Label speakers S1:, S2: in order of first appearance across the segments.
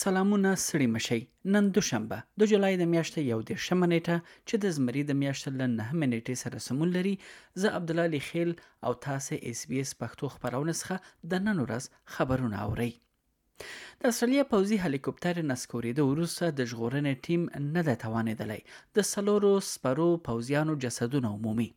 S1: سلامونه سړي مه شئ نن دوشنبه د جولای د میاشتې یو دېرشمه نیټه چې د زمري د میاشتې له نهمې نیټې سره سمون لري زه عبدالله لیخیل او تاسې اس بي اس پښتو خپرونه څخه د نن ورځ خبرونه اورئ د استرالیا پوځي هلیکوپټر نسکوریدو وروسته د ژغورنې ټیم نه دی توانېدلی د څلورو سپرو پوځیانو جسدونه ومومي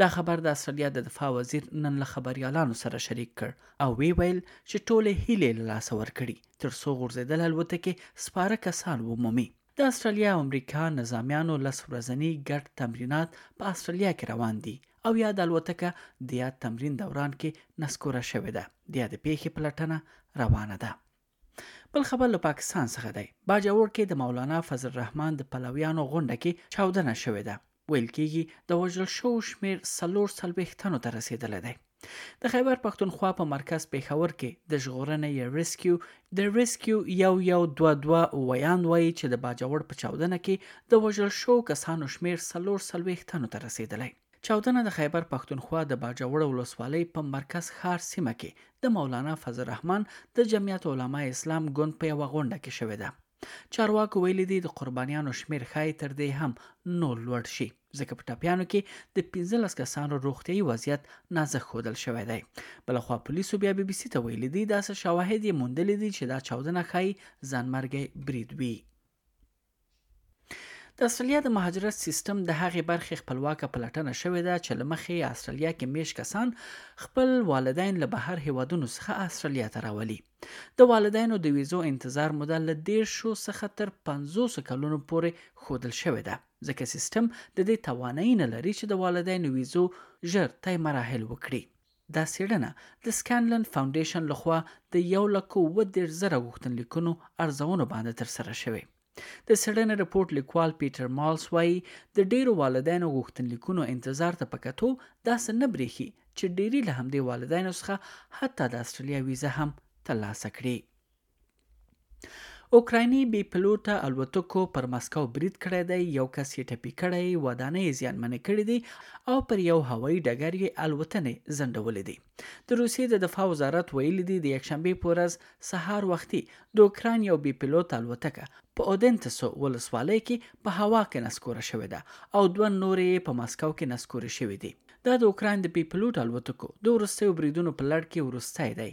S1: دا خبر د اسټرالیا د دفاع وزیر نن له خبریالانو سره شریک کړ او وی ویل چې ټولې هیلې له لاسه ورکړي تر څو غورځېدل الوتکې سپاره کسان ومومي د اسټرالیا او امریکا نظامیانو لس ورځنی ګډ تمرینات په اسټرالیا کې روان دي او یاد الوتکه د یاد تمرین دوران کې نسکوره شوې ده د یادې پیښې پلټنه روانه ده بل خبر له پاکستان څخه دی باجوړ کې د مولانا فضل الرحمن د پلویانو غونډه کې چاودنه شوې ده ویل کېږي د وژل شوو شمیر څلور څلوېښت تنو ته رسېدلی دی د خیبر پښتونخوا په مرکز پیښور کې د ژغورنې یا ریسکیو د ریسکیو یو یو دوه دوه ویاند وایي چې د باجوړ په چاودنه کې د وژل شوو کسانو شمیر څلور څلوېښت تنو ته رسېدلی چاودنه د خیبر پښتونخوا د باجوړ ولسوالۍ په مرکز ښار سیمه کې د مولانا فضل الرحمن د جمعیت علماء اسلام ګوند په یوه غونډه کې شوې ده. چارواکو ویلي دي د قربانیانو شمېر ښایي تر دې هم نور لوړ شي. ځکه په ټپیانو کې د پنځلس کسانو روغتیايي وضعیت نازک ښودل شوی دی. بلخوا پولیسو بیا بي بي سي ته ویلي دي داسې شواهد یې موندلي دي چې دا چاودنه ښایي ځانمرګی برید وي. د استرالیا د مهاجرت سیستم د هغې برخې خپلواکه پلټنه شوې ده چې لمخې استرالیا کې میش کسان خپل والدین له بهر هیوادونو څخه استرالیا ته راولي د والدینو د ویزو انتظار موده له دیرشو څخه تر پنځوسو کلونو پورې خودل شوې ده ځکه سیستم د دې توانایي نه لري چې د والدینو ویزو ژر طی مراحل وکړي دا څېړنه د سکانلن فاونډېشن له خوا د یو لک اووه دېرش زره غوښتنلیکونو ارزونو باندې ترسره شوې. د څېړنې رپورټ لیکوال پیټر مالس وايي، د ډېرو والدینو غوښتنلیکونو انتظار ته په کتو داسې نه برېښي چې ډېری له همدې والدینو څخه حتی د اسټرلیا ویزه هم ترلاسه کړي. اوکرایني بې پلوټه الوتکو پر مسکو برید کړی دی، یو کس یې ټپي کړی، ودانۍ یې زیانمنې کړې دي او پر یو هوایي ډګر یې الوتنې ځنډولې دي. د روسیې د دفاع وزارت ویلي دي، د یکشنبې په ورځ سهار وختي د اوکراین یو بې پلوته الوتکه په اودینتسو ولسوالۍ کې په هوا کې نسکوره شوې ده او دوه نورې یې په مسکو کې نسکورې شوې دي. دا د اوکراین د بې پلوټه الوتکو د وروستیو بریدونو په لړ کې وروستی دی.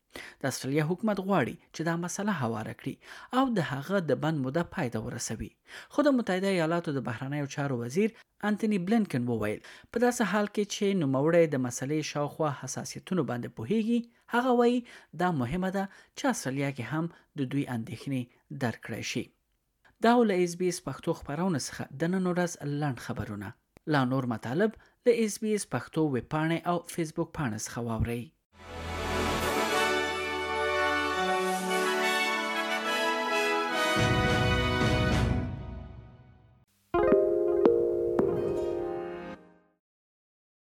S1: د استرالیا حکومت غواړي چې دا مسله هواره کړي او د هغه د بند موده پای ته ورسوي خو د متحده ایالاتو د بهرنیو چارو وزیر انتوني بلینکن وویل په داسې حال کې چې نوموړی د مسلې شاوخوا حساسیتونو باندې پوهیږي هغه وایي دا مهمه ده چې استرالیا کې هم د دوی اندېښنې درک کړای شي دا و له ایس بي ایس پښتو خپرونه څخه د نن ورځ لنډ خبرونه. لا نور مطالب له ایس بي ایس پښتو ویب پاڼې او فیسبوک پاڼه څخه واورئ.